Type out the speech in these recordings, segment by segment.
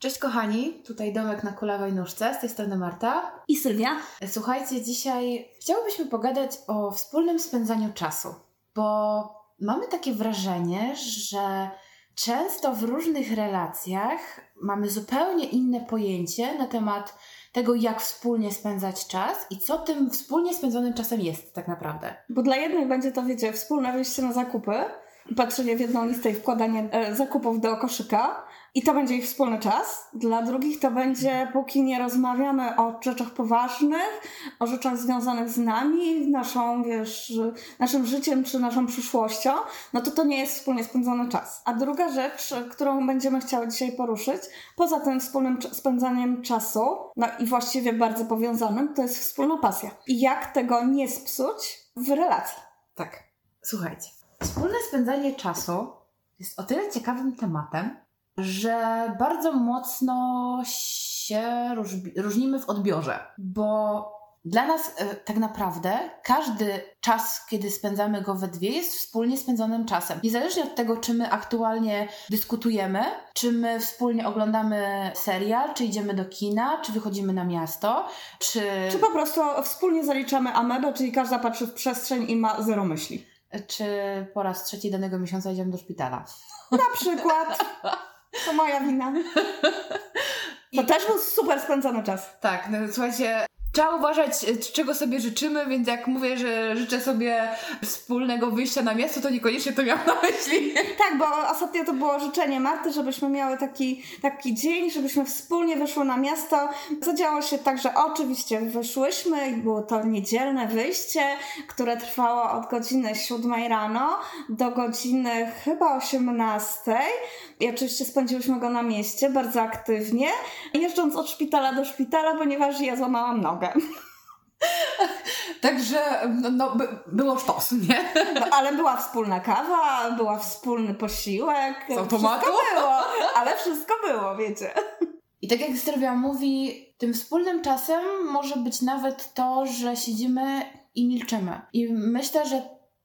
Cześć kochani, tutaj Domek na kulawej nóżce, z tej strony Marta. I Sylwia. Słuchajcie, dzisiaj chciałobyśmy pogadać o wspólnym spędzaniu czasu, bo mamy takie wrażenie, że często w różnych relacjach mamy zupełnie inne pojęcie na temat tego, jak wspólnie spędzać czas i co tym wspólnie spędzonym czasem jest tak naprawdę. Bo dla jednych będzie to, wiecie, wspólne wyjście na zakupy, patrzenie w jedną listę i wkładanie e, zakupów do koszyka, i to będzie ich wspólny czas. Dla drugich to będzie, póki nie rozmawiamy o rzeczach poważnych, o rzeczach związanych z nami, naszą, wiesz, naszym życiem czy naszą przyszłością, no to to nie jest wspólnie spędzony czas. A druga rzecz, którą będziemy chciały dzisiaj poruszyć, poza tym wspólnym spędzaniem czasu, no i właściwie bardzo powiązanym, to jest wspólna pasja. I jak tego nie spsuć w relacji. Tak. Słuchajcie. Wspólne spędzanie czasu jest o tyle ciekawym tematem, że bardzo mocno się różnimy w odbiorze, bo dla nas e, tak naprawdę każdy czas, kiedy spędzamy go we dwie, jest wspólnie spędzonym czasem. Niezależnie od tego, czy my aktualnie dyskutujemy, czy my wspólnie oglądamy serial, czy idziemy do kina, czy wychodzimy na miasto, czy. Czy po prostu wspólnie zaliczamy amebę, czyli każda patrzy w przestrzeń i ma zero myśli. Czy po raz trzeci danego miesiąca idziemy do szpitala. Na przykład. To moja wina. To I... też był super spędzony czas. Tak, no, słuchajcie, Trzeba uważać, czego sobie życzymy, więc jak mówię, że życzę sobie wspólnego wyjścia na miasto, to niekoniecznie to miałam na myśli. Tak, bo ostatnio to było życzenie Marty, żebyśmy miały taki, taki dzień, żebyśmy wspólnie wyszły na miasto. Zadziało się tak, że oczywiście wyszłyśmy i było to niedzielne wyjście, które trwało od godziny 7 rano do godziny chyba 18. I oczywiście spędziłyśmy go na mieście bardzo aktywnie, jeżdżąc od szpitala do szpitala, ponieważ ja złamałam nogę. Także no, no, by, było sztos, nie? No, ale była wspólna kawa, była wspólny posiłek. Z automatu? Wszystko było, ale wszystko było, wiecie. I tak jak Sylwia mówi, tym wspólnym czasem może być nawet to, że siedzimy i milczymy. I myślę, że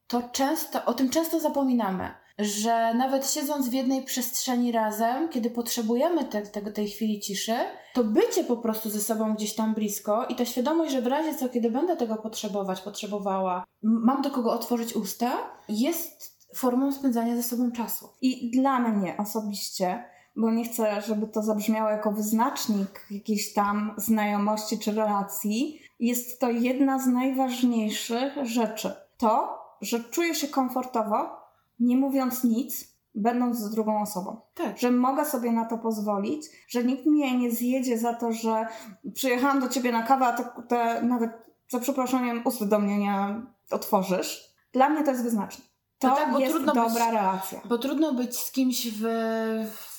to często, o tym często zapominamy że nawet siedząc w jednej przestrzeni razem, kiedy potrzebujemy te, tego, tej chwili ciszy, to bycie po prostu ze sobą gdzieś tam blisko i ta świadomość, że w razie co, kiedy będę tego potrzebować, potrzebowała, mam do kogo otworzyć usta, jest formą spędzania ze sobą czasu. I dla mnie osobiście, bo nie chcę, żeby to zabrzmiało jako wyznacznik jakiejś tam znajomości czy relacji, jest to jedna z najważniejszych rzeczy. To, że czuję się komfortowo nie mówiąc nic, będąc z drugą osobą. Tak. Że mogę sobie na to pozwolić, że nikt mnie nie zjedzie za to, że przyjechałam do ciebie na kawę, a te, te nawet za przeproszeniem ust do mnie nie otworzysz. Dla mnie to jest wyznaczne. To no tak, jest dobra być, relacja. Bo trudno być z kimś w,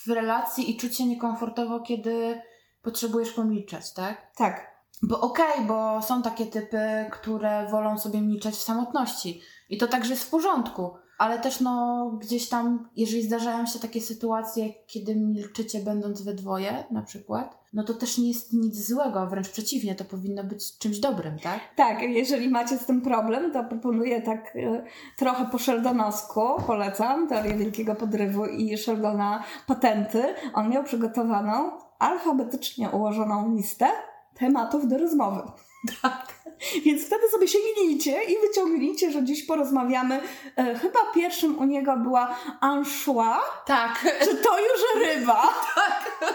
w relacji i czuć się niekomfortowo, kiedy potrzebujesz pomilczeć, tak? Tak. Bo okej, okay, bo są takie typy, które wolą sobie milczeć w samotności. I to także jest w porządku ale też no gdzieś tam, jeżeli zdarzają się takie sytuacje, kiedy milczycie będąc we dwoje na przykład, no to też nie jest nic złego, wręcz przeciwnie, to powinno być czymś dobrym, tak? Tak, jeżeli macie z tym problem, to proponuję tak y, trochę po Sheldonosku, polecam teorię wielkiego podrywu i Sheldona patenty. On miał przygotowaną alfabetycznie ułożoną listę tematów do rozmowy. Tak. Więc wtedy sobie sięgnijcie i wyciągnijcie, że dziś porozmawiamy. E, chyba pierwszym u niego była anchois. Tak. Czy to już ryba? Tak.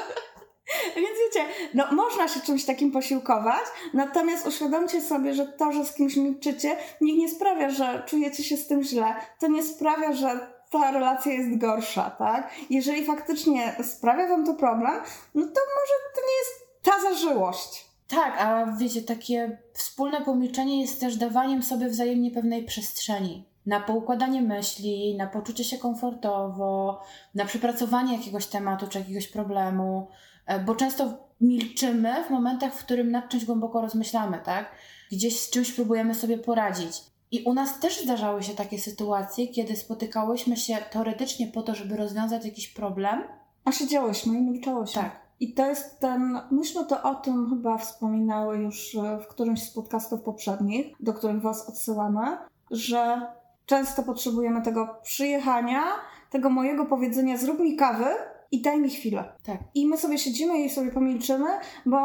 Więc wiecie, no można się czymś takim posiłkować, natomiast uświadomcie sobie, że to, że z kimś milczycie, niech nie sprawia, że czujecie się z tym źle. To nie sprawia, że ta relacja jest gorsza, tak? Jeżeli faktycznie sprawia wam to problem, no to może to nie jest ta zażyłość. Tak, a wiecie, takie wspólne pomilczenie jest też dawaniem sobie wzajemnie pewnej przestrzeni na poukładanie myśli, na poczucie się komfortowo, na przepracowanie jakiegoś tematu czy jakiegoś problemu, e, bo często milczymy w momentach, w którym nad czymś głęboko rozmyślamy, tak? Gdzieś z czymś próbujemy sobie poradzić. I u nas też zdarzały się takie sytuacje, kiedy spotykałyśmy się teoretycznie po to, żeby rozwiązać jakiś problem. A siedziałyśmy i milczałyśmy. Tak. I to jest ten, myśmy to o tym chyba wspominały już e, w którymś z podcastów poprzednich, do których Was odsyłamy, że często potrzebujemy tego przyjechania, tego mojego powiedzenia zrób mi kawy i daj mi chwilę. Tak. I my sobie siedzimy i sobie pomilczymy, bo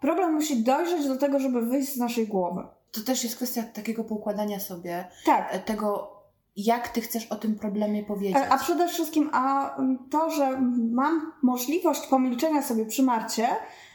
problem musi dojrzeć do tego, żeby wyjść z naszej głowy. To też jest kwestia takiego poukładania sobie Tak. e, tego, jak ty chcesz o tym problemie powiedzieć. E, A przede wszystkim, a to, że mam możliwość pomilczenia sobie przy Marcie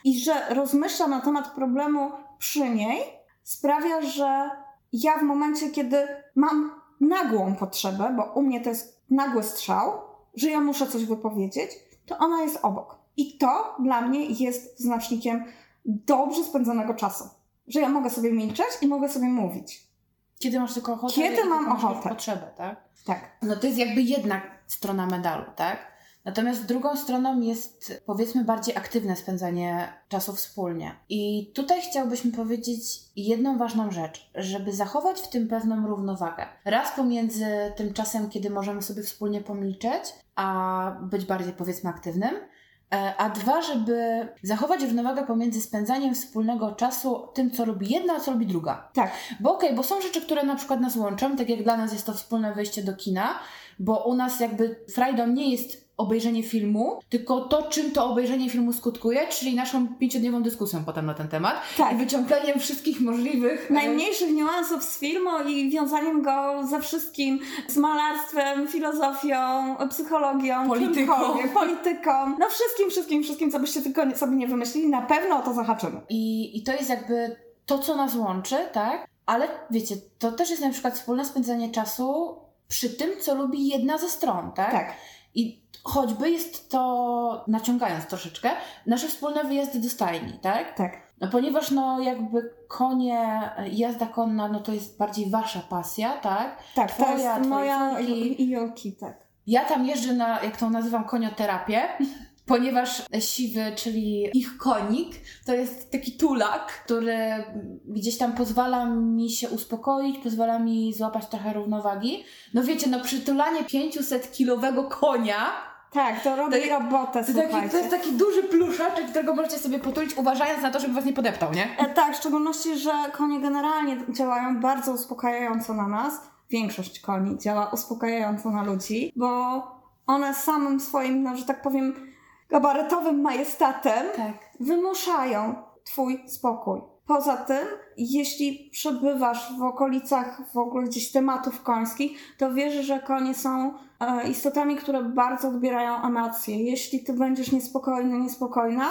i że rozmyślam na temat problemu przy niej, sprawia, że ja w momencie, kiedy mam nagłą potrzebę, bo u mnie to jest nagły strzał, że ja muszę coś wypowiedzieć, to ona jest obok. I to dla mnie jest znacznikiem dobrze spędzonego czasu. Że ja mogę sobie milczeć i mogę sobie mówić. Kiedy masz tylko ochotę? Kiedy mam ochotę. potrzebę, tak? Tak. No to jest jakby jedna strona medalu, tak? Natomiast drugą stroną jest powiedzmy bardziej aktywne spędzanie czasu wspólnie. I tutaj chciałbyśmy powiedzieć jedną ważną rzecz, żeby zachować w tym pewną równowagę. Raz pomiędzy tym czasem, kiedy możemy sobie wspólnie pomilczeć, a być bardziej powiedzmy aktywnym, a dwa, żeby zachować równowagę pomiędzy spędzaniem wspólnego czasu, tym co robi jedna, a co robi druga. Tak. Bo okej, bo są rzeczy, które na przykład nas łączą, tak jak dla nas jest to wspólne wyjście do kina, bo u nas jakby frajdą nie jest obejrzenie filmu, tylko to, czym to obejrzenie filmu skutkuje, czyli naszą pięciodniową dyskusją potem na ten temat Tak. i wyciąganiem wszystkich możliwych... e, najmniejszych niuansów z filmu i wiązaniem go ze wszystkim, z malarstwem, filozofią, psychologią, Polityką. polityką. No wszystkim, wszystkim, wszystkim, co byście tylko sobie nie wymyślili, na pewno o to zahaczymy. I, I to jest jakby to, co nas łączy, tak? Ale wiecie, to też jest na przykład wspólne spędzanie czasu przy tym, co lubi jedna ze stron, tak? Tak. I choćby jest to, naciągając troszeczkę, nasze wspólne wyjazdy do stajni, tak? Tak. No ponieważ no jakby konie, jazda konna, no to jest bardziej wasza pasja, tak? Tak, to Twoja, jest twojej moja i Jolki, tak. Ja tam jeżdżę na, jak to nazywam, konioterapię, ponieważ siwy, czyli ich konik, to jest taki tulak, który gdzieś tam pozwala mi się uspokoić, pozwala mi złapać trochę równowagi. No wiecie, no przytulanie 500-kilowego konia, Tak, to robi To- robotę, to, taki, to jest taki duży pluszaczek, którego możecie sobie potulić, uważając na to, żeby was nie podeptał, nie? E, Tak, w szczególności, że konie generalnie działają bardzo uspokajająco na nas. Większość koni działa uspokajająco na ludzi, bo one samym swoim, no, że tak powiem, gabarytowym majestatem Tak. wymuszają Twój spokój. Poza tym, jeśli przebywasz w okolicach w ogóle gdzieś tematów końskich, to wiesz, że konie są e, istotami, które bardzo odbierają emocje. Jeśli ty będziesz niespokojny, niespokojna,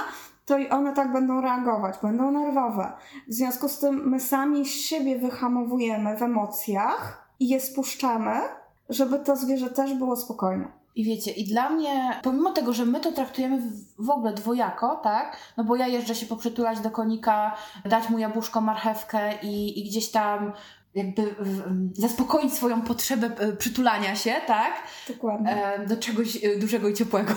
to i one tak będą reagować, będą nerwowe. W związku z tym my sami siebie wyhamowujemy w emocjach i je spuszczamy, żeby to zwierzę też było spokojne. I wiecie, i dla mnie, pomimo tego, że my to traktujemy w, ogóle dwojako, tak? No bo ja jeżdżę się poprzytulać do konika, dać mu jabłuszko, marchewkę i, i gdzieś tam jakby zaspokoić swoją potrzebę e, przytulania się, tak? Dokładnie. E, do czegoś e, dużego i ciepłego.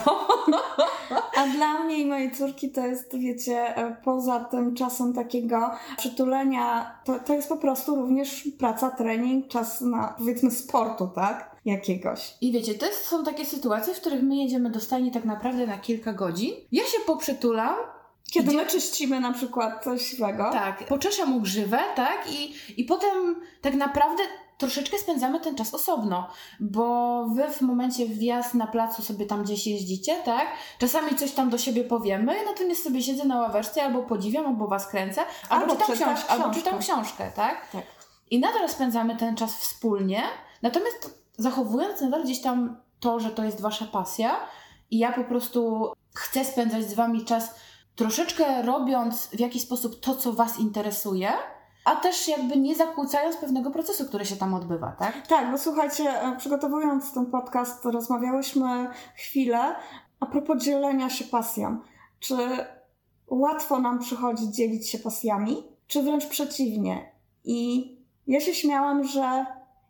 A dla mnie i mojej córki to jest, wiecie, poza tym czasem takiego przytulenia, to, to jest po prostu również praca, trening, czas na powiedzmy sportu, tak? Jakiegoś. I wiecie, to są takie sytuacje, w których my jedziemy do stajni tak naprawdę na kilka godzin. Ja się poprzytulam, Kiedy my czyścimy na przykład coś siwego. Tak, poczeszę mu grzywę, tak? I, I potem tak naprawdę troszeczkę spędzamy ten czas osobno, bo wy w momencie wjazd na placu sobie tam gdzieś jeździcie, tak? Czasami coś tam do siebie powiemy, natomiast sobie siedzę na ławeczce, albo podziwiam, albo was kręcę, albo, Albo czytam, książ- albo książkę. czytam książkę, tak? Tak. I nadal spędzamy ten czas wspólnie, natomiast zachowując nadal gdzieś tam to, że to jest wasza pasja i ja po prostu chcę spędzać z wami czas troszeczkę robiąc w jakiś sposób to, co was interesuje, a też jakby nie zakłócając pewnego procesu, który się tam odbywa, tak? Tak, bo słuchajcie, e, przygotowując ten podcast, rozmawiałyśmy chwilę a propos dzielenia się pasją. Czy łatwo nam przychodzi dzielić się pasjami, czy wręcz przeciwnie? I ja się śmiałam, że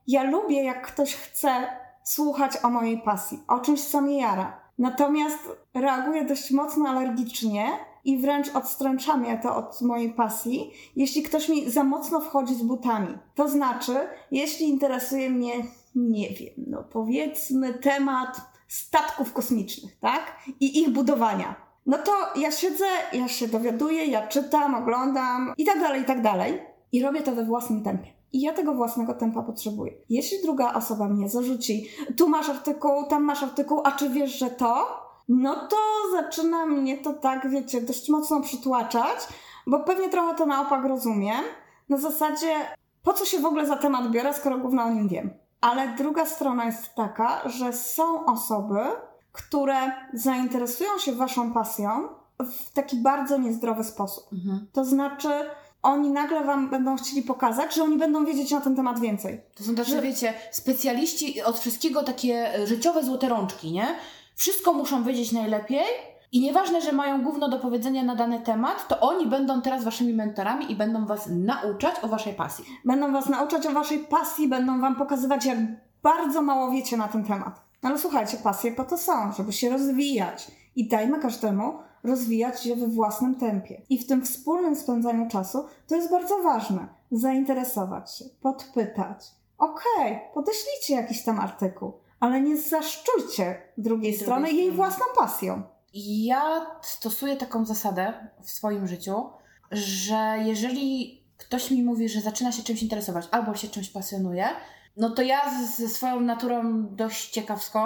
ja lubię, jak ktoś chce słuchać o mojej pasji, o czymś, co mnie jara. Natomiast reaguję dość mocno alergicznie i wręcz odstręcza mnie to od mojej pasji, jeśli ktoś mi za mocno wchodzi z butami. To znaczy, jeśli interesuje mnie, nie wiem, no powiedzmy temat statków kosmicznych, tak? I ich budowania. No to ja siedzę, ja się dowiaduję, ja czytam, oglądam i tak dalej, i tak dalej. I robię to we własnym tempie. I ja tego własnego tempa potrzebuję. Jeśli druga osoba mnie zarzuci, tu masz artykuł, tam masz artykuł, a czy wiesz, że to? No to zaczyna mnie to tak, wiecie, dość mocno przytłaczać, bo pewnie trochę to na opak rozumiem. Na zasadzie, po co się w ogóle za temat biorę, skoro gówno o nim wiem. Ale druga strona jest taka, że są osoby, które zainteresują się waszą pasją w taki bardzo niezdrowy sposób. Mhm. To znaczy, oni nagle wam będą chcieli pokazać, że oni będą wiedzieć na ten temat więcej. To są tacy, Że- wiecie, specjaliści od wszystkiego takie życiowe złote rączki, nie? Wszystko muszą wiedzieć najlepiej i nieważne, że mają gówno do powiedzenia na dany temat, to oni będą teraz waszymi mentorami i będą was nauczać o waszej pasji. Będą was nauczać o waszej pasji, będą wam pokazywać, jak bardzo mało wiecie na ten temat. No ale słuchajcie, pasje po to są, żeby się rozwijać. I dajmy każdemu rozwijać się we własnym tempie. I w tym wspólnym spędzaniu czasu to jest bardzo ważne. Zainteresować się, podpytać. Okej, podeślijcie jakiś tam artykuł, ale nie zaszczujcie drugiej strony jej własną pasją. Ja stosuję taką zasadę w swoim życiu, że jeżeli ktoś mi mówi, że zaczyna się czymś interesować albo się czymś pasjonuje, no to ja ze swoją naturą dość ciekawską,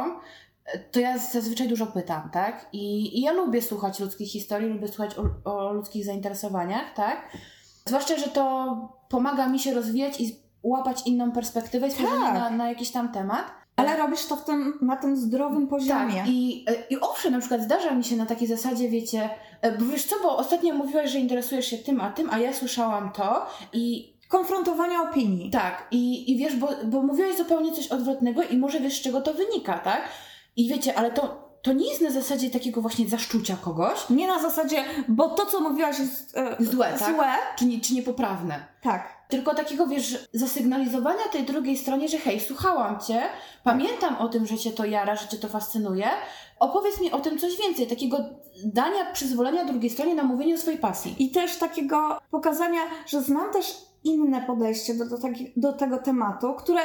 to ja zazwyczaj dużo pytam, tak? I, i ja lubię słuchać ludzkich historii, lubię słuchać o, o ludzkich zainteresowaniach, tak? Zwłaszcza, że to pomaga mi się rozwijać i łapać inną perspektywę i spojrzenie Tak. na, na jakiś tam temat. Ale robisz to w tym, na tym zdrowym poziomie. Tak, i, i owszem, na przykład zdarza mi się na takiej zasadzie, wiecie, e, bo wiesz co, bo ostatnio mówiłaś, że interesujesz się tym, a tym, a ja słyszałam to i Konfrontowania opinii. tak, i, i wiesz, bo, bo mówiłaś zupełnie coś odwrotnego i może wiesz, z czego to wynika, tak? I wiecie, ale to, to nie jest na zasadzie takiego właśnie zaszczucia kogoś, Nie na zasadzie, bo to, co mówiłaś, jest e, Złe, tak? złe. czy, nie, czy niepoprawne. Tak. Tylko takiego, wiesz, zasygnalizowania tej drugiej stronie, że hej, słuchałam cię, pamiętam o tym, że cię to jara, że cię to fascynuje, opowiedz mi o tym coś więcej, takiego dania przyzwolenia drugiej stronie na mówienie o swojej pasji. I też takiego pokazania, że znam też inne podejście do, do, do tego tematu, które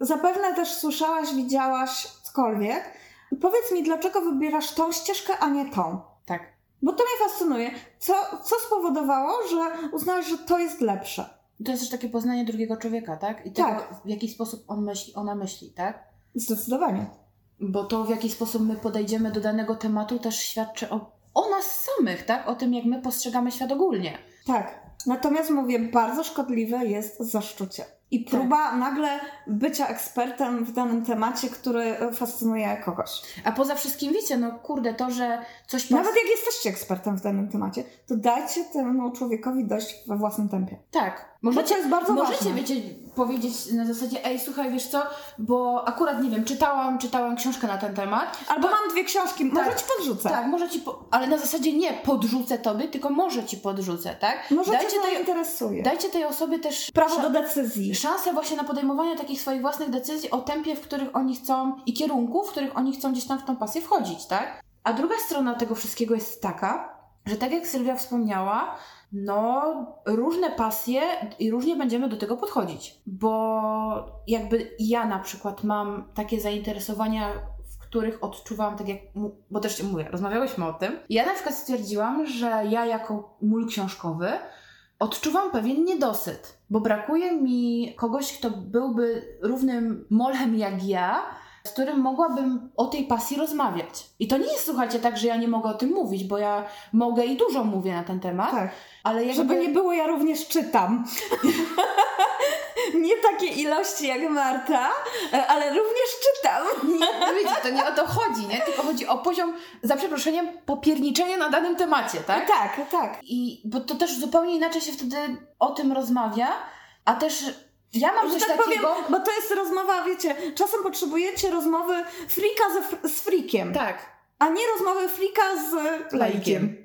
zapewne też słyszałaś, widziałaś, cokolwiek. Powiedz mi, dlaczego wybierasz tą ścieżkę, a nie tą? Tak. Bo to mnie fascynuje. Co, co spowodowało, że uznałaś, że to jest lepsze? To jest też takie poznanie drugiego człowieka, tak? I tego, Tak. w jaki sposób on myśli, ona myśli, tak? Zdecydowanie. Bo to, w jaki sposób my podejdziemy do danego tematu, też świadczy o, o nas samych, tak? O tym, jak my postrzegamy świat ogólnie. Tak. Natomiast mówię, bardzo szkodliwe jest zaszczucie. I próba nagle bycia ekspertem w danym temacie, który e, fascynuje kogoś. A poza wszystkim, wiecie, no kurde, to, że coś pas... Nawet jak jesteście ekspertem w danym temacie, to dajcie temu człowiekowi dojść we własnym tempie. Tak. Możecie, to jest bardzo możecie, ważne. wiecie, powiedzieć na zasadzie, ej, słuchaj, wiesz co, bo akurat, nie wiem, czytałam, czytałam książkę na ten temat. Albo To- mam dwie książki, może Tak. ci podrzucę. Tak, może ci, po... ale na zasadzie nie podrzucę tobie, tylko może ci podrzucę, tak? Może dajcie, cię tej, zainteresuje. dajcie tej osobie też Prawo do decyzji. Szansę właśnie na podejmowanie takich swoich własnych decyzji o tempie, w których oni chcą i kierunku, w których oni chcą gdzieś tam w tą pasję wchodzić, tak? A druga strona tego wszystkiego jest taka, że tak jak Sylwia wspomniała, no różne pasje i różnie będziemy do tego podchodzić, bo jakby ja na przykład mam takie zainteresowania, w których odczuwam, tak jak, bo też mówię, rozmawiałyśmy o tym. Ja na przykład stwierdziłam, że ja jako mól książkowy odczuwam pewien niedosyt, bo brakuje mi kogoś, kto byłby równym molem jak ja, z którym mogłabym o tej pasji rozmawiać. I to nie jest, słuchajcie, tak, że ja nie mogę o tym mówić, bo ja mogę i dużo mówię na ten temat, Tak. ale jakby... Żeby nie było, ja również czytam. nie takie ilości jak Marta, e, ale również czytam. Nie, no wiecie, to nie o to chodzi, nie? Tylko chodzi o poziom, za przeproszeniem, popierniczenia na danym temacie, tak? Tak, tak. I bo to też zupełnie inaczej się wtedy o tym rozmawia, a też ja mam coś tak takiego... powiem, bo to jest rozmowa, wiecie, czasem potrzebujecie rozmowy frika ze, z frikiem, Tak. a nie rozmowy frika z laikiem.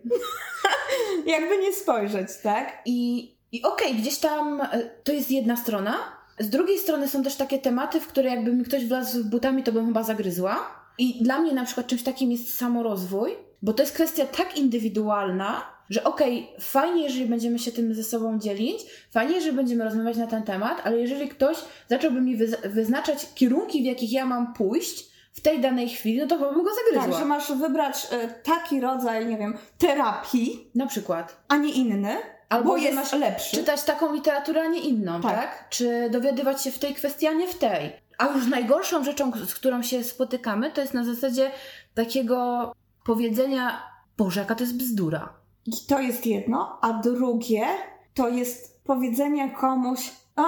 Jakby nie spojrzeć, tak? I, i okej, gdzieś tam e, to jest jedna strona. Z drugiej strony są też takie tematy, w które jakby mi ktoś wlazł butami, to bym chyba zagryzła. I dla mnie na przykład czymś takim jest samorozwój, bo to jest kwestia tak indywidualna, że okej, fajnie, jeżeli będziemy się tym ze sobą dzielić, fajnie, jeżeli będziemy rozmawiać na ten temat, ale jeżeli ktoś zacząłby mi wyz- wyznaczać kierunki, w jakich ja mam pójść w tej danej chwili, no to chyba bym go zagryzła. Tak, że masz wybrać e, taki rodzaj, nie wiem, terapii, Na przykład. a nie inny, Albo bo jest masz lepszy. czytać taką literaturę, a nie inną, tak. Tak. Czy dowiadywać się w tej kwestii, a nie w tej. A już najgorszą rzeczą, z którą się spotykamy, to jest na zasadzie takiego powiedzenia, Boże, jaka to jest bzdura. I to jest jedno, a drugie to jest powiedzenie komuś, a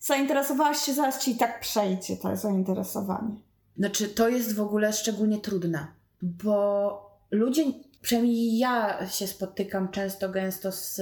zainteresowałaś się, zaraz ci i tak przejdzie to zainteresowanie. Znaczy, to jest w ogóle szczególnie trudne, bo ludzie, przynajmniej ja się spotykam często, gęsto z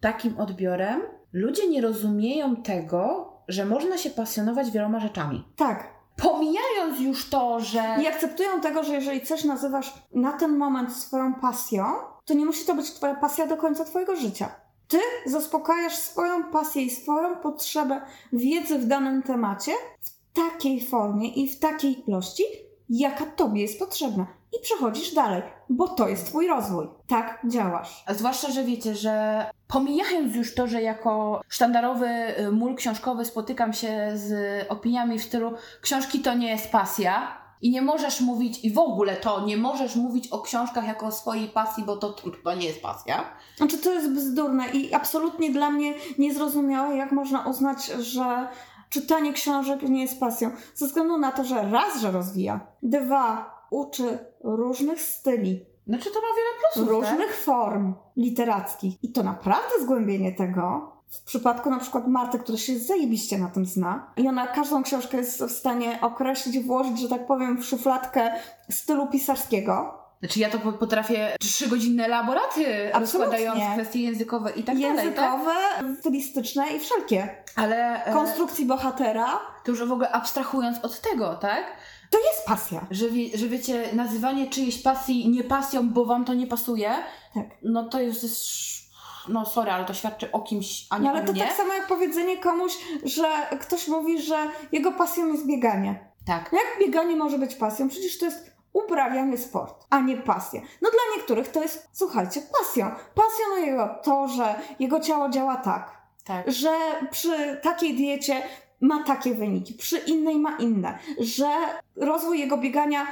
takim odbiorem, ludzie nie rozumieją tego, że można się pasjonować wieloma rzeczami. Tak. Pomijając już to, że. Nie akceptują tego, że jeżeli coś nazywasz na ten moment swoją pasją, to nie musi to być Twoja pasja do końca Twojego życia. Ty zaspokajasz swoją pasję i swoją potrzebę wiedzy w danym temacie w takiej formie i w takiej ilości, jaka Tobie jest potrzebna. I przechodzisz dalej, bo to jest Twój rozwój. Tak działasz. A zwłaszcza, że wiecie, że pomijając już to, że jako sztandarowy y, mól książkowy spotykam się z opiniami w stylu książki to nie jest pasja, i nie możesz mówić, i w ogóle to, nie możesz mówić o książkach jako o swojej pasji, bo to, to nie jest pasja. Znaczy, to jest bzdurne i absolutnie dla mnie niezrozumiałe, jak można uznać, że czytanie książek nie jest pasją. Ze względu na to, że raz, że rozwija, dwa, uczy różnych styli. Znaczy, to ma wiele plusów. Różnych tak? form literackich. I to naprawdę zgłębienie tego w przypadku na przykład Marty, która się zajebiście na tym zna i ona każdą książkę jest w stanie określić, włożyć, że tak powiem, w szufladkę stylu pisarskiego. Znaczy ja to potrafię trzygodzinne laboraty rozkładając kwestie językowe i tak językowe, dalej. Językowe, tak? stylistyczne i wszelkie. Ale... E, Konstrukcji bohatera. To już w ogóle abstrahując od tego, tak? To jest pasja. Że, wie, że wiecie, nazywanie czyjejś pasji nie pasją, bo wam to nie pasuje, tak. no to już jest no sorry, ale to świadczy o kimś, a nie no, ale to tak samo jak powiedzenie komuś, że ktoś mówi, że jego pasją jest bieganie. Tak. Jak bieganie może być pasją? Przecież to jest uprawiany sport, a nie pasja. No dla niektórych to jest, słuchajcie, pasją. Pasjonuje go to, że jego ciało działa tak, tak. że przy takiej diecie ma takie wyniki, przy innej ma inne, że rozwój jego biegania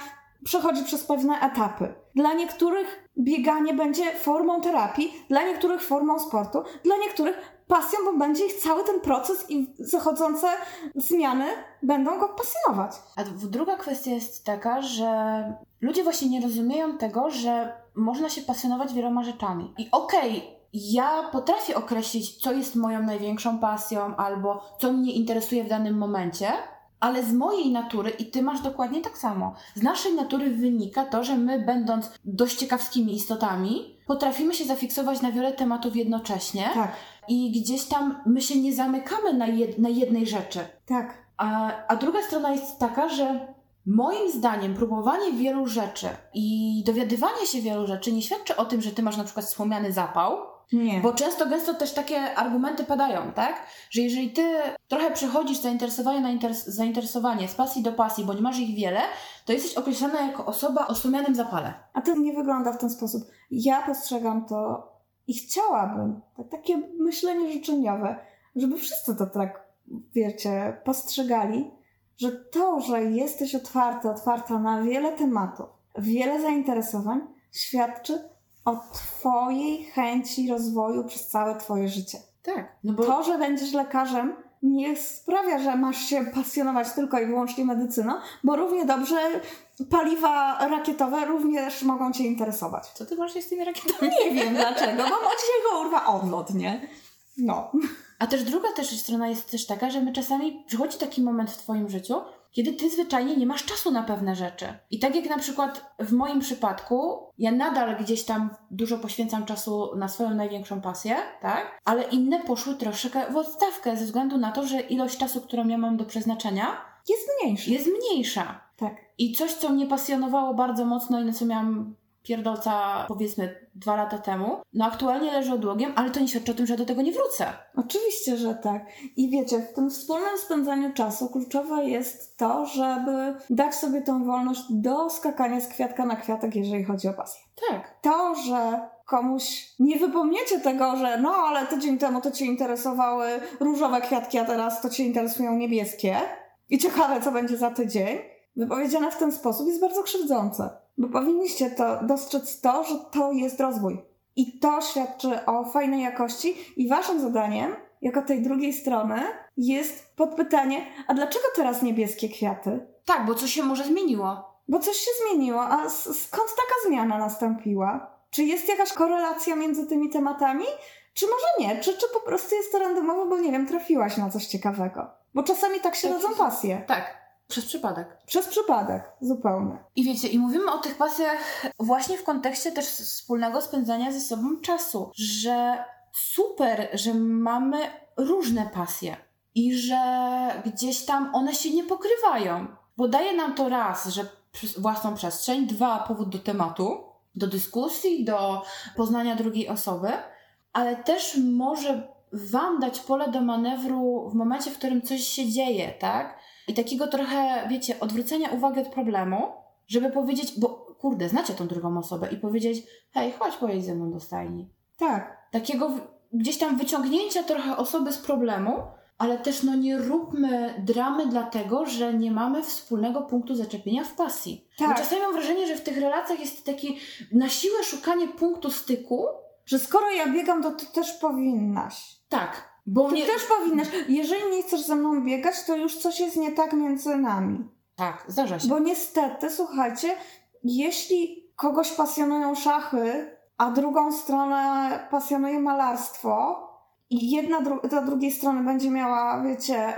przechodzi przez pewne etapy. Dla niektórych bieganie będzie formą terapii, dla niektórych formą sportu, dla niektórych pasją, bo będzie ich cały ten proces i zachodzące zmiany będą go pasjonować. A druga kwestia jest taka, że ludzie właśnie nie rozumieją tego, że można się pasjonować wieloma rzeczami. I okej, okay, ja potrafię określić, co jest moją największą pasją albo co mnie interesuje w danym momencie, ale z mojej natury, i ty masz dokładnie tak samo, z naszej natury wynika to, że my, będąc dość ciekawskimi istotami, potrafimy się zafiksować na wiele tematów jednocześnie. Tak. I gdzieś tam my się nie zamykamy na, jed na jednej rzeczy. Tak. A, a druga strona jest taka, że moim zdaniem próbowanie wielu rzeczy i dowiadywanie się wielu rzeczy nie świadczy o tym, że ty masz na przykład wspomniany zapał, nie. Bo często, gęsto też takie argumenty padają, tak? Że jeżeli ty trochę przechodzisz zainteresowanie na interes zainteresowanie, z pasji do pasji, bądź masz ich wiele, to jesteś określana jako osoba o wspomnianym zapale. A to nie wygląda w ten sposób. Ja postrzegam to i chciałabym, tak, takie myślenie życzeniowe, żeby wszyscy to tak, wiecie, postrzegali, że to, że jesteś otwarty, otwarta na wiele tematów, wiele zainteresowań, świadczy o Twojej chęci rozwoju przez całe Twoje życie. Tak. No bo... To, że będziesz lekarzem, nie sprawia, że masz się pasjonować tylko i wyłącznie medycyną, bo równie dobrze paliwa rakietowe również mogą Cię interesować. Co Ty masz z tymi rakietami? Nie wiem dlaczego, bo dzisiaj go urwa odlot, nie? No. A też druga też strona jest też taka, że my czasami przychodzi taki moment w Twoim życiu, kiedy ty zwyczajnie nie masz czasu na pewne rzeczy. I tak jak na przykład w moim przypadku, ja nadal gdzieś tam dużo poświęcam czasu na swoją największą pasję, tak? Ale inne poszły troszeczkę w odstawkę ze względu na to, że ilość czasu, którą ja mam do przeznaczenia, jest mniejsza. Jest mniejsza. Tak. I coś, co mnie pasjonowało bardzo mocno i na co miałam pierdolca powiedzmy dwa lata temu, no aktualnie leży odłogiem, ale to nie świadczy o tym, że do tego nie wrócę. Oczywiście, że tak. I wiecie, w tym wspólnym spędzaniu czasu kluczowe jest to, żeby dać sobie tą wolność do skakania z kwiatka na kwiatek, jeżeli chodzi o pasję. Tak. To, że komuś nie wypomniecie tego, że no ale tydzień temu to Cię interesowały różowe kwiatki, a teraz to Cię interesują niebieskie i ciekawe, co będzie za tydzień, wypowiedziane w ten sposób jest bardzo krzywdzące. Bo powinniście to dostrzec to, że to jest rozwój. I to świadczy o fajnej jakości i waszym zadaniem, jako tej drugiej strony, jest podpytanie, a dlaczego teraz niebieskie kwiaty? Tak, bo co się może zmieniło. Bo coś się zmieniło, a skąd taka zmiana nastąpiła? Czy jest jakaś korelacja między tymi tematami? Czy może nie? Czy, czy po prostu jest to randomowo, bo nie wiem, trafiłaś na coś ciekawego? Bo czasami tak się tak, rodzą pasje. Tak, przez przypadek. Przez przypadek, zupełnie. I wiecie, i mówimy o tych pasjach właśnie w kontekście też wspólnego spędzania ze sobą czasu, że super, że mamy różne pasje i że gdzieś tam one się nie pokrywają, bo daje nam to raz, że własną przestrzeń, dwa, powód do tematu, do dyskusji, do poznania drugiej osoby, ale też może Wam dać pole do manewru w momencie, w którym coś się dzieje, tak? I takiego trochę, wiecie, odwrócenia uwagi od problemu, żeby powiedzieć, bo kurde, znacie tą drugą osobę i powiedzieć, hej, chodź pojedź ze mną do stajni. Tak. Takiego gdzieś tam wyciągnięcia trochę osoby z problemu, ale też no nie róbmy dramy dlatego, że nie mamy wspólnego punktu zaczepienia w pasji. Tak. Bo czasami mam wrażenie, że w tych relacjach jest taki na siłę szukanie punktu styku. Że skoro ja biegam, to ty też powinnaś. Tak. Bo ty nie... też powinnaś. Jeżeli nie chcesz ze mną biegać, to już coś jest nie tak między nami. Tak, zdarza się. Bo niestety, słuchajcie, jeśli kogoś pasjonują szachy, a drugą stronę pasjonuje malarstwo, i jedna dru- do drugiej strony będzie miała, wiecie,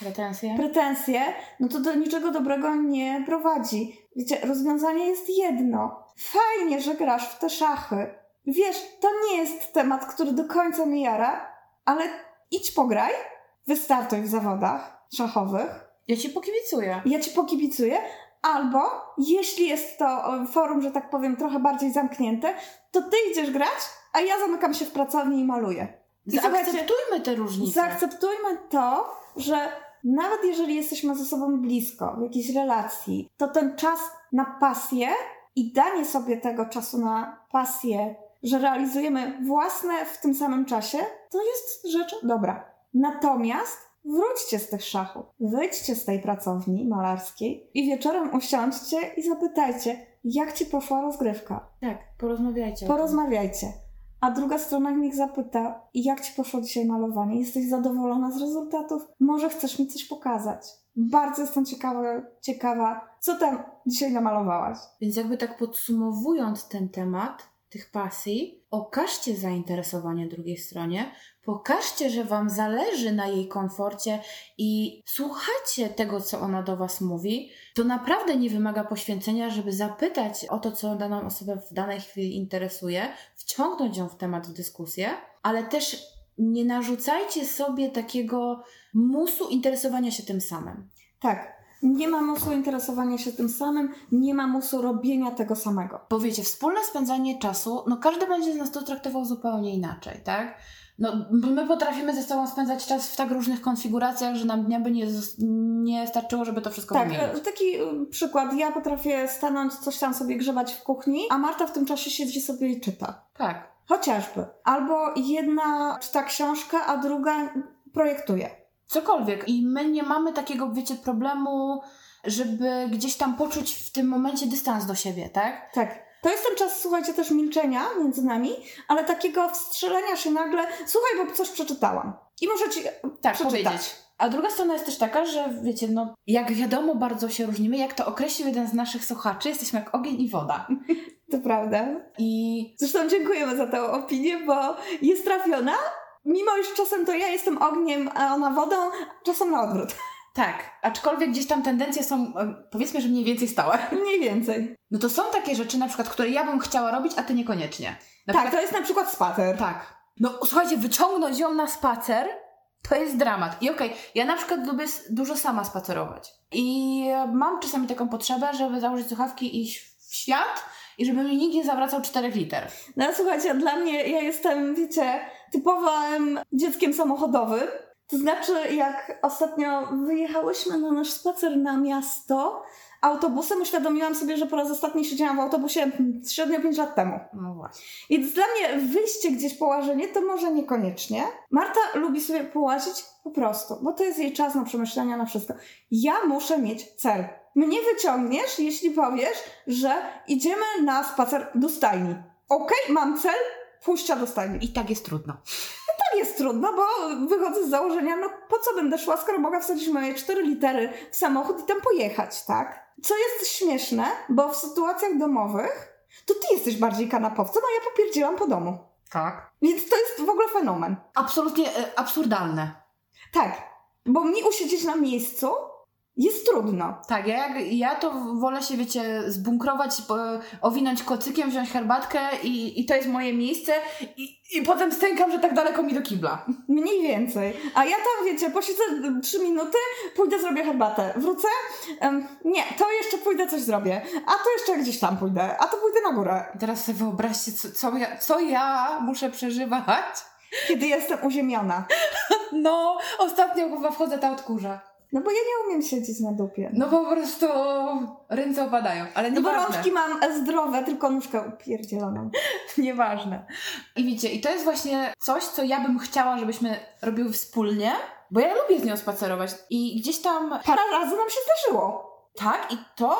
pretensje. pretensje, no to do niczego dobrego nie prowadzi. Wiecie, rozwiązanie jest jedno. Fajnie, że grasz w te szachy. Wiesz, to nie jest temat, który do końca mnie jara, ale idź pograj, wystartuj w zawodach szachowych. Ja ci pokibicuję. Ja ci pokibicuję. Albo, jeśli jest to forum, że tak powiem, trochę bardziej zamknięte, to ty idziesz grać, a ja zamykam się w pracowni i maluję. I zaakceptujmy te różnice. Zaakceptujmy to, że nawet jeżeli jesteśmy ze sobą blisko, w jakiejś relacji, to ten czas na pasję i danie sobie tego czasu na pasję, że realizujemy własne w tym samym czasie, to jest rzecz dobra. Natomiast wróćcie z tych szachów, wyjdźcie z tej pracowni malarskiej i wieczorem usiądźcie i zapytajcie, jak ci poszła rozgrywka. Tak, porozmawiajcie. Porozmawiajcie a druga strona niech zapyta, jak ci poszło dzisiaj malowanie? Jesteś zadowolona z rezultatów? Może chcesz mi coś pokazać? Bardzo jestem ciekawa, ciekawa co tam dzisiaj namalowałaś. Więc jakby tak podsumowując ten temat tych pasji, okażcie zainteresowanie drugiej stronie, Pokażcie, że Wam zależy na jej komforcie i słuchacie tego, co ona do Was mówi. To naprawdę nie wymaga poświęcenia, żeby zapytać o to, co daną osobę w danej chwili interesuje, wciągnąć ją w temat w dyskusję, ale też nie narzucajcie sobie takiego musu interesowania się tym samym. Tak, nie ma musu interesowania się tym samym, nie ma musu robienia tego samego. Powiecie, wspólne spędzanie czasu, no każdy będzie z nas to traktował zupełnie inaczej, tak? No, my potrafimy ze sobą spędzać czas w tak różnych konfiguracjach, że nam dnia by nie, nie starczyło, żeby to wszystko tak, wymienić. taki y, przykład. Ja potrafię stanąć, coś tam sobie grzebać w kuchni, a Marta w tym czasie siedzi sobie i czyta. Tak. Chociażby. Albo jedna czyta książkę, a druga projektuje. Cokolwiek. I my nie mamy takiego, wiecie, problemu, żeby gdzieś tam poczuć w tym momencie dystans do siebie, tak? Tak. To jest ten czas, słuchajcie, też milczenia między nami, ale takiego wstrzelenia się nagle, słuchaj, bo coś przeczytałam. I muszę ci tak, przeczytać. powiedzieć. A druga strona jest też taka, że wiecie, no, jak wiadomo, bardzo się różnimy. Jak to określił jeden z naszych słuchaczy, jesteśmy jak ogień i woda. To prawda. I zresztą dziękujemy za tę opinię, bo jest trafiona. Mimo iż czasem to ja jestem ogniem, a ona wodą, czasem na odwrót. Tak, aczkolwiek gdzieś tam tendencje są, e, powiedzmy, że mniej więcej stałe. Mniej więcej. No to są takie rzeczy, na przykład, które ja bym chciała robić, a ty niekoniecznie. Na tak, przykład... to jest na przykład spacer. Tak. No słuchajcie, wyciągnąć ją na spacer to jest dramat. I okej, okay, ja na przykład lubię dużo sama spacerować. I mam czasami taką potrzebę, żeby założyć słuchawki i iść w świat i żeby mi nikt nie zawracał czterech liter. No słuchajcie, dla mnie, ja jestem, wiecie, typowym dzieckiem samochodowym to znaczy, jak ostatnio wyjechałyśmy na nasz spacer na miasto autobusem, uświadomiłam sobie, że po raz ostatni siedziałam w autobusie średnio 5 lat temu. No właśnie. Więc dla mnie wyjście gdzieś połażenie to może niekoniecznie. Marta lubi sobie połazić po prostu, bo to jest jej czas na przemyślenia, na wszystko. Ja muszę mieć cel. Mnie wyciągniesz, jeśli powiesz, że idziemy na spacer do stajni. Okej, okay, mam cel, pójścia do stajni. I tak jest trudno. tak jest trudno, bo wychodzę z założenia, no po co będę szła, skoro mogę wsadzić moje cztery litery w samochód i tam pojechać, tak? Co jest śmieszne, bo w sytuacjach domowych to ty jesteś bardziej kanapowcem, a ja popierdziłam po domu. Tak. Więc to jest w ogóle fenomen. Absolutnie e, absurdalne. Tak, bo mi usiedzieć na miejscu jest trudno. Tak, ja, jak, ja to wolę się, wiecie, zbunkrować, owinąć kocykiem, wziąć herbatkę i, i to jest moje miejsce i, i potem stękam, że tak daleko mi do kibla. Mniej więcej. A ja tam, wiecie, posiedzę trzy minuty, pójdę, zrobię herbatę. Wrócę? Em, nie, to jeszcze pójdę, coś zrobię. A to jeszcze gdzieś tam pójdę. A to pójdę na górę. Teraz sobie wyobraźcie, co, co, ja, co ja muszę przeżywać. Kiedy jestem uziemiona. No, ostatnio chyba wchodzę ta odkurza. No bo ja nie umiem siedzieć na dupie. No po prostu ręce opadają, ale No bo rączki mam zdrowe, tylko nóżkę upierdzieloną. Nieważne. I wiecie, i to jest właśnie coś, co ja bym chciała, żebyśmy robiły wspólnie, bo ja lubię z nią spacerować. I gdzieś tam Parę razy nam się zdarzyło. tak, i to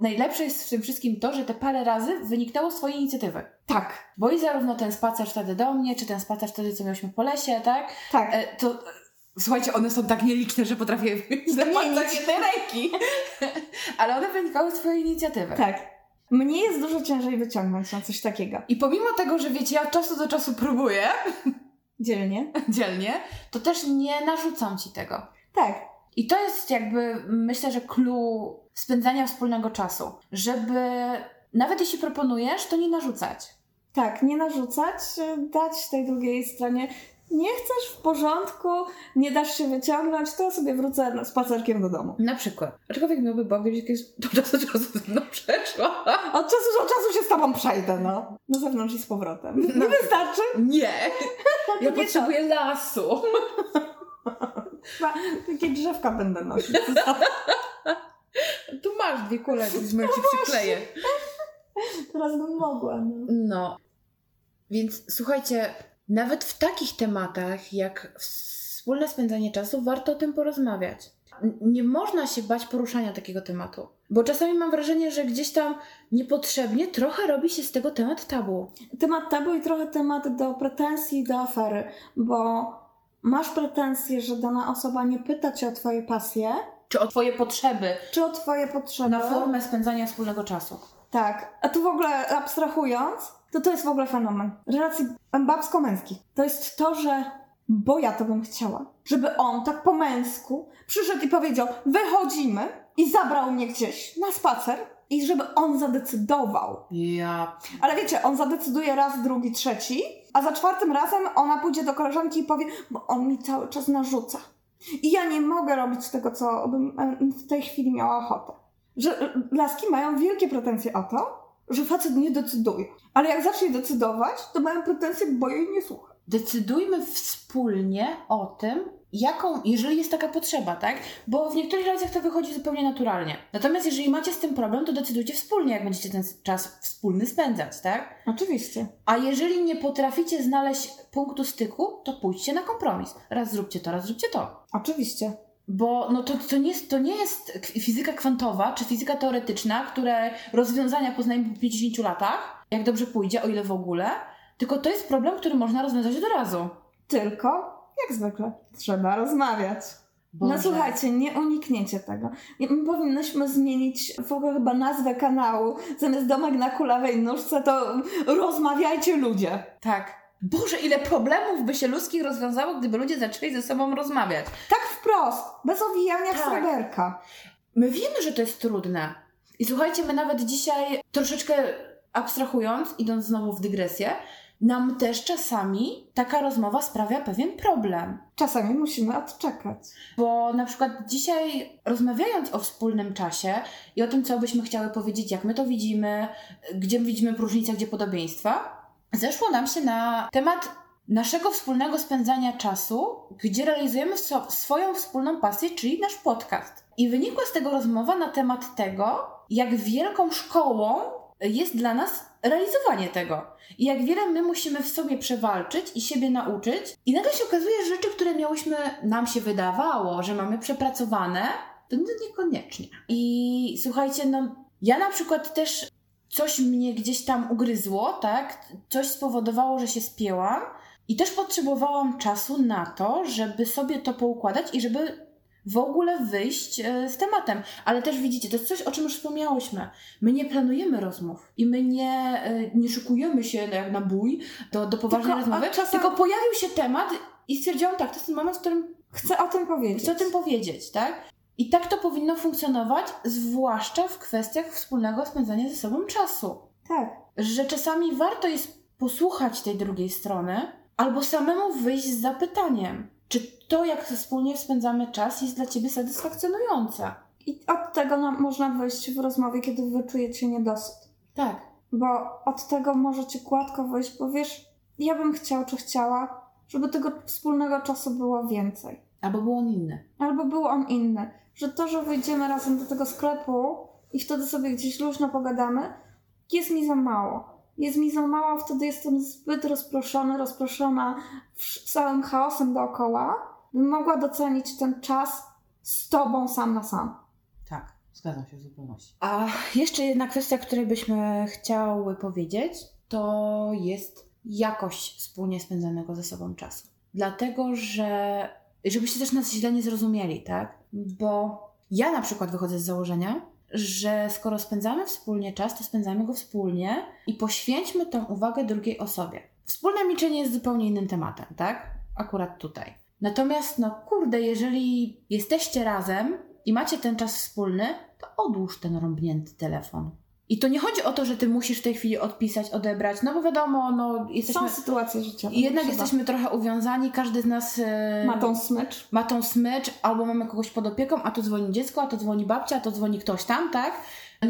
najlepsze jest w tym wszystkim to, że te parę razy wyniknęło z swojej inicjatywy. Tak, Bo i zarówno ten spacer wtedy do mnie, czy ten spacer wtedy, co mieliśmy po lesie, tak? tak. E, to słuchajcie, one są tak nieliczne, że potrafię zapłacać jednej ręki. Ale one wynikały z swojej inicjatywy. Tak. Mnie jest dużo ciężej wyciągnąć na coś takiego. I pomimo tego, że wiecie, ja od czasu do czasu próbuję Dzielnie. dzielnie, to też nie narzucam ci tego. Tak. I to jest jakby, myślę, że clue spędzania wspólnego czasu. Żeby nawet jeśli proponujesz, to nie narzucać. Tak, nie narzucać, dać tej drugiej stronie. Nie chcesz w porządku, nie dasz się wyciągnąć, to sobie wrócę spacerkiem do domu. Na przykład. Aczkolwiek miałby Bóg, gdzieś do czasu do czasu ze mną przeszła. Od czasu do czasu się z tobą przejdę, no. Na zewnątrz i z powrotem. No. Nie wystarczy? Nie! Ja Nie potrzebuję lasu. Chyba takie drzewka będę nosić. Tu masz dwie kuleki, z ci przykleję. Teraz bym mogła, no. No. Więc słuchajcie, nawet w takich tematach jak wspólne spędzanie czasu warto o tym porozmawiać. Nie można się bać poruszania takiego tematu. Bo czasami mam wrażenie, że gdzieś tam niepotrzebnie trochę robi się z tego temat tabu. Temat tabu i trochę temat do pretensji i do afery, bo masz pretensje, że dana osoba nie pyta cię o twoje pasje, Czy o Twoje potrzeby czy o twoje potrzeby. na formę spędzania wspólnego czasu. Tak. A tu w ogóle abstrahując, to to jest w ogóle fenomen. Relacji babsko-męskich. To jest to, że bo ja to bym chciała, żeby on tak po męsku przyszedł i powiedział wychodzimy i zabrał mnie gdzieś na spacer i żeby on zadecydował. Ja. Ale wiecie, on zadecyduje raz, drugi, trzeci, a za czwartym razem ona pójdzie do koleżanki i powie, bo on mi cały czas narzuca. I ja nie mogę robić tego, co bym w tej chwili miała ochotę. Że laski mają wielkie pretensje o to, że facet nie decyduje. Ale jak zacznie decydować, to mają pretensje, bo jej nie słucha. Decydujmy wspólnie o tym, jaką, jeżeli jest taka potrzeba, tak? Bo w niektórych relacjach to wychodzi zupełnie naturalnie. Natomiast jeżeli macie z tym problem, to decydujcie wspólnie, jak będziecie ten czas wspólny spędzać, tak? Oczywiście. A jeżeli nie potraficie znaleźć punktu styku, to pójdźcie na kompromis. Raz zróbcie to, raz zróbcie to. Oczywiście. Bo no to, to, nie jest, to nie jest fizyka kwantowa czy fizyka teoretyczna, które rozwiązania poznajemy po 50 latach, jak dobrze pójdzie, o ile w ogóle, tylko to jest problem, który można rozwiązać od razu. Tylko, jak zwykle, trzeba rozmawiać. No Boże. słuchajcie, nie unikniecie tego. My powinnyśmy zmienić w ogóle chyba nazwę kanału. Zamiast domek na kulawej nóżce, to rozmawiajcie ludzie. Tak. Boże, ile problemów by się ludzkich rozwiązało, gdyby ludzie zaczęli ze sobą rozmawiać. Tak wprost, bez owijania w Tak. sreberka. My wiemy, że to jest trudne. I słuchajcie, my nawet dzisiaj, troszeczkę abstrahując, idąc znowu w dygresję, nam też czasami taka rozmowa sprawia pewien problem. Czasami musimy odczekać. Bo na przykład dzisiaj rozmawiając o wspólnym czasie i o tym, co byśmy chciały powiedzieć, jak my to widzimy, gdzie widzimy różnice, gdzie podobieństwa, zeszło nam się na temat naszego wspólnego spędzania czasu, gdzie realizujemy swoją wspólną pasję, czyli nasz podcast. I wynikła z tego rozmowa na temat tego, jak wielką szkołą jest dla nas realizowanie tego. I jak wiele my musimy w sobie przewalczyć i siebie nauczyć. I nagle się okazuje, że rzeczy, które miałyśmy, nam się wydawało, że mamy przepracowane, to niekoniecznie. I słuchajcie, no ja na przykład też coś mnie gdzieś tam ugryzło, tak? Coś spowodowało, że się spięłam i też potrzebowałam czasu na to, żeby sobie to poukładać i żeby w ogóle wyjść e, z tematem. Ale też widzicie, to jest coś, o czym już wspomniałyśmy. My nie planujemy rozmów i my nie, e, nie szykujemy się jak na bój do, do poważnej Tylko, rozmowy, czasem... tylko pojawił się temat i stwierdziłam, tak, to jest ten moment, w którym chcę o tym powiedzieć. Chcę o tym powiedzieć, tak? I tak to powinno funkcjonować, zwłaszcza w kwestiach wspólnego spędzania ze sobą czasu. Tak. Że czasami warto jest posłuchać tej drugiej strony, albo samemu wyjść z zapytaniem, czy to, jak wspólnie spędzamy czas, jest dla ciebie satysfakcjonujące. I od tego nam można wyjść w rozmowie, kiedy wy czujecie niedosyt. Tak. Bo od tego możecie gładko wyjść, bo wiesz, ja bym chciał czy chciała, żeby tego wspólnego czasu było więcej. Albo był on inny. Albo był on inny. Że to, że wyjdziemy razem do tego sklepu i wtedy sobie gdzieś luźno pogadamy, jest mi za mało. Jest mi za mało, wtedy jestem zbyt rozproszony, rozproszona całym chaosem dookoła, bym mogła docenić ten czas z tobą sam na sam. Tak, zgadzam się w zupełności. A jeszcze jedna kwestia, o której byśmy chciały powiedzieć, to jest jakość wspólnie spędzanego ze sobą czasu. Dlatego, że żebyście też nas źle nie zrozumieli, tak? Bo ja na przykład wychodzę z założenia, że skoro spędzamy wspólnie czas, to spędzamy go wspólnie i poświęćmy tę uwagę drugiej osobie. Wspólne milczenie jest zupełnie innym tematem, tak? Akurat tutaj. Natomiast, no kurde, jeżeli jesteście razem i macie ten czas wspólny, to odłóż ten rąbnięty telefon. I to nie chodzi o to, że ty musisz w tej chwili odpisać, odebrać, no bo wiadomo, no jesteśmy... Są sytuacje życiowe. I jednak trzeba. jesteśmy trochę uwiązani, każdy z nas... E... Ma tą smycz. Ma tą smycz, albo mamy kogoś pod opieką, a to dzwoni dziecko, a to dzwoni babcia, a to dzwoni ktoś tam, tak?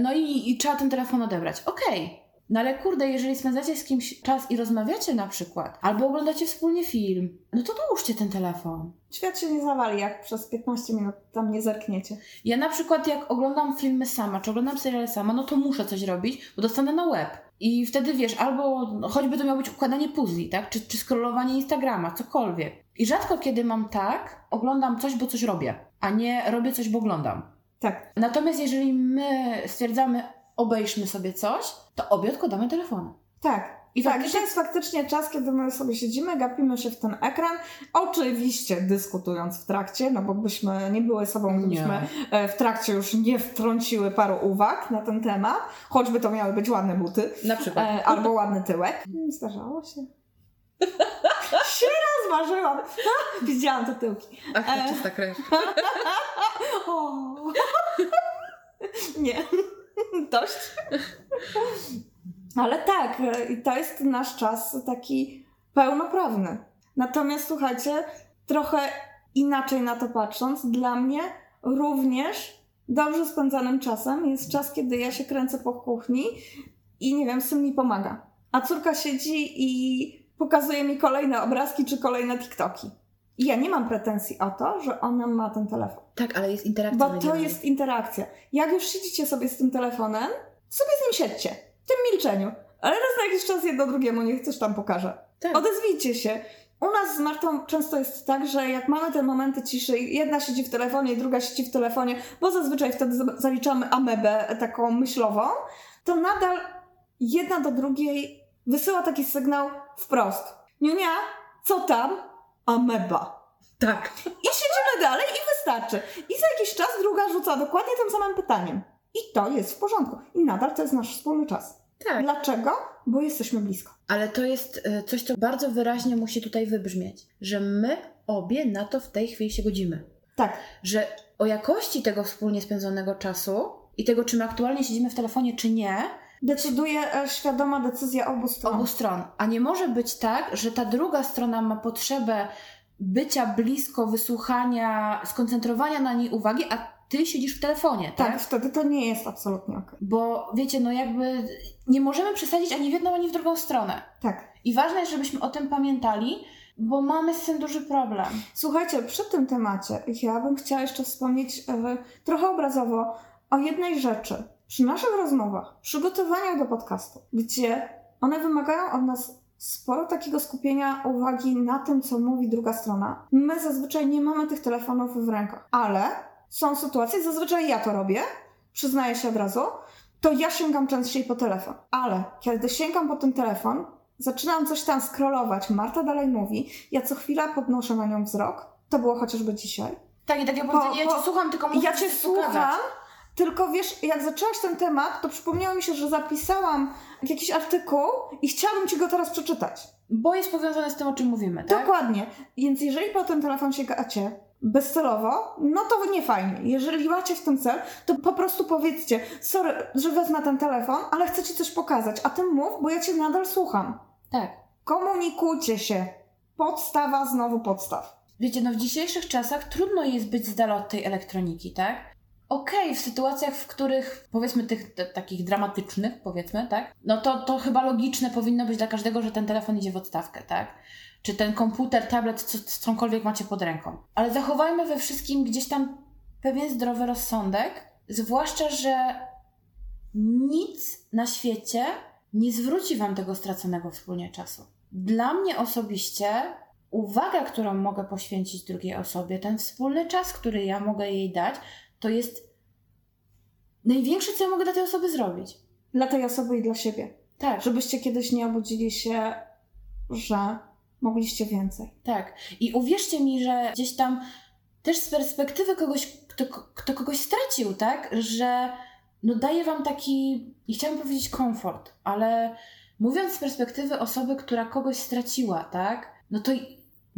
No i, i trzeba ten telefon odebrać. Okej, okay. No ale kurde, jeżeli spędzacie z kimś czas i rozmawiacie na przykład, albo oglądacie wspólnie film, no to dołóżcie ten telefon. Świat się nie zawali, jak przez 15 minut tam nie zerkniecie. Ja na przykład jak oglądam filmy sama, czy oglądam seriale sama, no to muszę coś robić, bo dostanę na web. I wtedy wiesz, albo choćby to miało być układanie puzli, tak? Czy, czy scrollowanie Instagrama, cokolwiek. I rzadko kiedy mam tak, oglądam coś, bo coś robię, a nie robię coś, bo oglądam. Tak. Natomiast jeżeli my stwierdzamy, obejrzmy sobie coś, to obie odkładamy telefony. Tak. I tak, faktycznie... to jest faktycznie czas, kiedy my sobie siedzimy, gapimy się w ten ekran, oczywiście dyskutując w trakcie, no bo byśmy nie były sobą, gdybyśmy. E, w trakcie już nie wtrąciły paru uwag na ten temat, choćby to miały być ładne buty. Na przykład. E, albo ładny tyłek. Zdarzało się. się rozmarzyłam. Widziałam te tyłki. Ach, to e... czysta krew. nie. Dość. Ale tak, to jest nasz czas taki pełnoprawny. Natomiast słuchajcie, trochę inaczej na to patrząc, dla mnie również dobrze spędzanym czasem jest czas, kiedy ja się kręcę po kuchni i nie wiem, syn mi pomaga. A córka siedzi i pokazuje mi kolejne obrazki czy kolejne TikToki. I ja nie mam pretensji o to, że ona ma ten telefon. Tak, ale jest interakcja. Bo to jest interakcja. Jak już siedzicie sobie z tym telefonem, sobie z nim siedźcie. W tym milczeniu. Ale raz na jakiś czas jedno drugiemu niech coś tam pokaże. Tak. Odezwijcie się. U nas z Martą często jest tak, że jak mamy te momenty ciszy, jedna siedzi w telefonie, druga siedzi w telefonie, bo zazwyczaj wtedy zaliczamy amebę taką myślową, to nadal jedna do drugiej wysyła taki sygnał wprost. Niunia, co tam? Ameba. Tak. I siedzimy dalej i wystarczy. I za jakiś czas druga rzuca dokładnie tym samym pytaniem. I to jest w porządku. I nadal to jest nasz wspólny czas. Tak. Dlaczego? Bo jesteśmy blisko. Ale to jest e, coś, co bardzo wyraźnie musi tutaj wybrzmieć, że my obie na to w tej chwili się godzimy. Tak. Że o jakości tego wspólnie spędzonego czasu i tego, czy my aktualnie siedzimy w telefonie, czy nie, decyduje e, świadoma decyzja obu stron. Obu stron. A nie może być tak, że ta druga strona ma potrzebę bycia blisko, wysłuchania, skoncentrowania na niej uwagi, a ty siedzisz w telefonie, tak? Tak, wtedy to nie jest absolutnie ok. Bo wiecie, no jakby nie możemy przesadzić ani w jedną, ani w drugą stronę. Tak. I ważne jest, żebyśmy o tym pamiętali, bo mamy z tym duży problem. Słuchajcie, przy tym temacie ja bym chciała jeszcze wspomnieć e, trochę obrazowo o jednej rzeczy przy naszych rozmowach, przygotowaniach do podcastu, gdzie one wymagają od nas sporo takiego skupienia uwagi na tym, co mówi druga strona. My zazwyczaj nie mamy tych telefonów w rękach, ale są sytuacje, zazwyczaj ja to robię, przyznaję się od razu, to ja sięgam częściej po telefon. Ale kiedy sięgam po ten telefon, zaczynam coś tam scrollować. Marta dalej mówi, ja co chwila podnoszę na nią wzrok. To było chociażby dzisiaj. Tak, i takie Po- powiedzenie, ja po- cię słucham, tylko muszę Ja cię słucham, tylko wiesz, jak zaczęłaś ten temat, to przypomniało mi się, że zapisałam jakiś artykuł i chciałabym ci go teraz przeczytać. Bo jest powiązane z tym, o czym mówimy, tak? Dokładnie. Więc jeżeli po ten telefon sięgacie bezcelowo, no to nie fajnie. Jeżeli macie w tym cel, to po prostu powiedzcie, sorry, że wezmę ten telefon, ale chcę ci coś pokazać, a ty mów, bo ja cię nadal słucham. Tak. Komunikujcie się. Podstawa znowu podstaw. Wiecie, no w dzisiejszych czasach trudno jest być z dala od tej elektroniki, tak? Okej, w sytuacjach, w których powiedzmy tych t- takich dramatycznych, powiedzmy, tak? No to, to chyba logiczne powinno być dla każdego, że ten telefon idzie w odstawkę, tak? Czy ten komputer, tablet, co, cokolwiek macie pod ręką. Ale zachowajmy we wszystkim gdzieś tam pewien zdrowy rozsądek, zwłaszcza, że nic na świecie nie zwróci wam tego straconego wspólnie czasu. Dla mnie osobiście uwaga, którą mogę poświęcić drugiej osobie, ten wspólny czas, który ja mogę jej dać, to jest największe, co ja mogę dla tej osoby zrobić. Dla tej osoby i dla siebie. Tak, Żebyście kiedyś nie obudzili się, że mogliście więcej. tak. I uwierzcie mi, że gdzieś tam też z perspektywy kogoś, kto, kto kogoś stracił, tak, że no daje wam taki, i chciałam powiedzieć komfort, ale mówiąc z perspektywy osoby, która kogoś straciła, tak, no to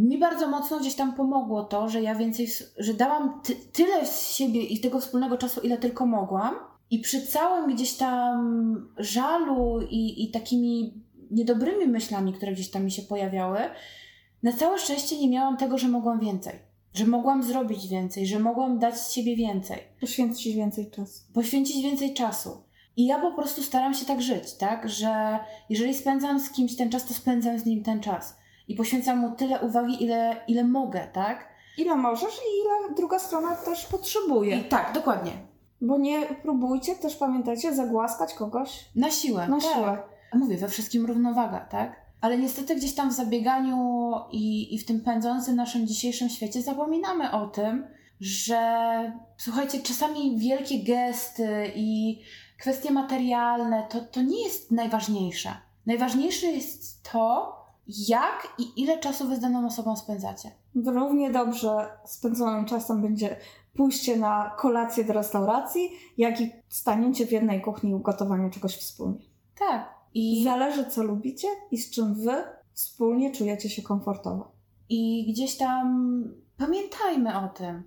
mi bardzo mocno gdzieś tam pomogło to, że ja więcej, że dałam ty, tyle z siebie i tego wspólnego czasu, ile tylko mogłam. I przy całym gdzieś tam żalu i, i takimi niedobrymi myślami, które gdzieś tam mi się pojawiały, na całe szczęście nie miałam tego, że mogłam więcej. Że mogłam zrobić więcej, że mogłam dać z siebie więcej Poświęcić więcej czasu. poświęcić więcej czasu. I ja po prostu staram się tak żyć, tak? Że jeżeli spędzam z kimś ten czas, to spędzam z nim ten czas. I poświęcam mu tyle uwagi, ile, ile mogę, tak? Ile możesz i ile druga strona też potrzebuje. I tak, dokładnie. Bo nie próbujcie też, pamiętajcie, zagłaskać kogoś Na siłę. na tak. siłę. Mówię, we wszystkim równowaga, tak? Ale niestety gdzieś tam w zabieganiu i, i w tym pędzącym naszym dzisiejszym świecie zapominamy o tym, że słuchajcie, czasami wielkie gesty i kwestie materialne to, to nie jest najważniejsze. Najważniejsze jest to, jak i ile czasu wy z daną osobą spędzacie. Równie dobrze spędzonym czasem będzie pójście na kolację do restauracji, jak i stanięcie w jednej kuchni i ugotowanie czegoś wspólnie. Tak. I, Zależy, co lubicie i z czym wy wspólnie czujecie się komfortowo. I gdzieś tam pamiętajmy o tym.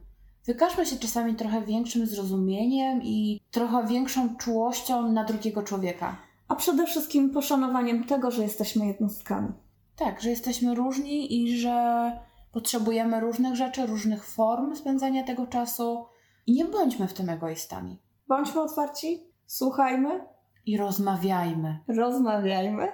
Wykażmy się czasami trochę większym zrozumieniem i trochę większą czułością na drugiego człowieka. A przede wszystkim poszanowaniem tego, że jesteśmy jednostkami. Tak, że jesteśmy różni i że potrzebujemy różnych rzeczy, różnych form spędzania tego czasu. I nie bądźmy w tym egoistami. Bądźmy otwarci, słuchajmy, I rozmawiajmy. rozmawiajmy.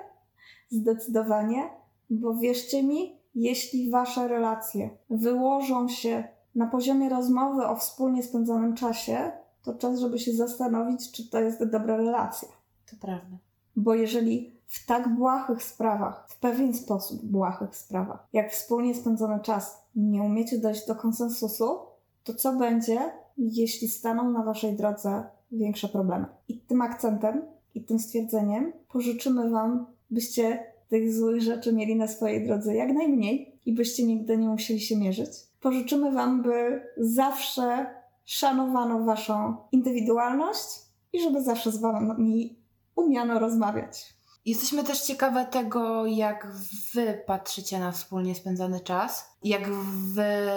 Zdecydowanie, bo wierzcie mi, jeśli wasze relacje wyłożą się na poziomie rozmowy o wspólnie spędzonym czasie, to czas, żeby się zastanowić, czy to jest dobra relacja. To prawda. Bo jeżeli w tak błahych sprawach, w pewien sposób błahych sprawach, jak wspólnie spędzony czas, nie umiecie dojść do konsensusu, to co będzie, jeśli staną na waszej drodze większe problemy? I tym akcentem i tym stwierdzeniem pożyczymy wam, byście tych złych rzeczy mieli na swojej drodze jak najmniej i byście nigdy nie musieli się mierzyć. Pożyczymy wam, by zawsze szanowano waszą indywidualność i żeby zawsze z wami umiano rozmawiać. Jesteśmy też ciekawe tego, jak wy patrzycie na wspólnie spędzany czas, jak wy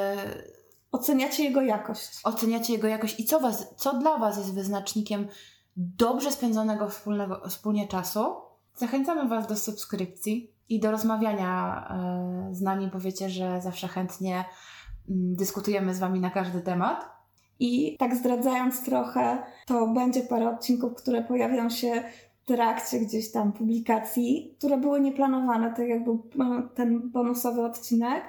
Oceniacie jego jakość. oceniacie jego jakość i co, was, co dla Was jest wyznacznikiem dobrze spędzonego wspólnego, wspólnie czasu. Zachęcamy Was do subskrypcji i do rozmawiania e, z nami. Powiecie, że zawsze chętnie mm, dyskutujemy z Wami na każdy temat. I tak zdradzając trochę, to będzie parę odcinków, które pojawią się trakcie gdzieś tam publikacji, które były nieplanowane, tak jak był e, ten bonusowy odcinek,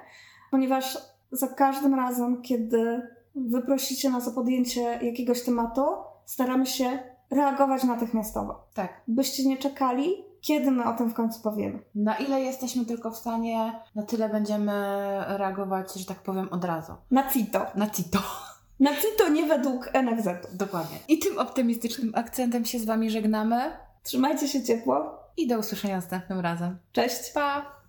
ponieważ za każdym razem, kiedy wy prosicie nas o podjęcie jakiegoś tematu, staramy się reagować natychmiastowo. Tak. Byście nie czekali, kiedy my o tym w końcu powiemy. Na ile jesteśmy tylko w stanie, na tyle będziemy reagować, że tak powiem, od razu. Na CITO. Na CITO. Na CITO nie według NFZ. Dokładnie. I tym optymistycznym akcentem się z Wami żegnamy Trzymajcie się ciepło. i do usłyszenia następnym razem. Cześć. Pa!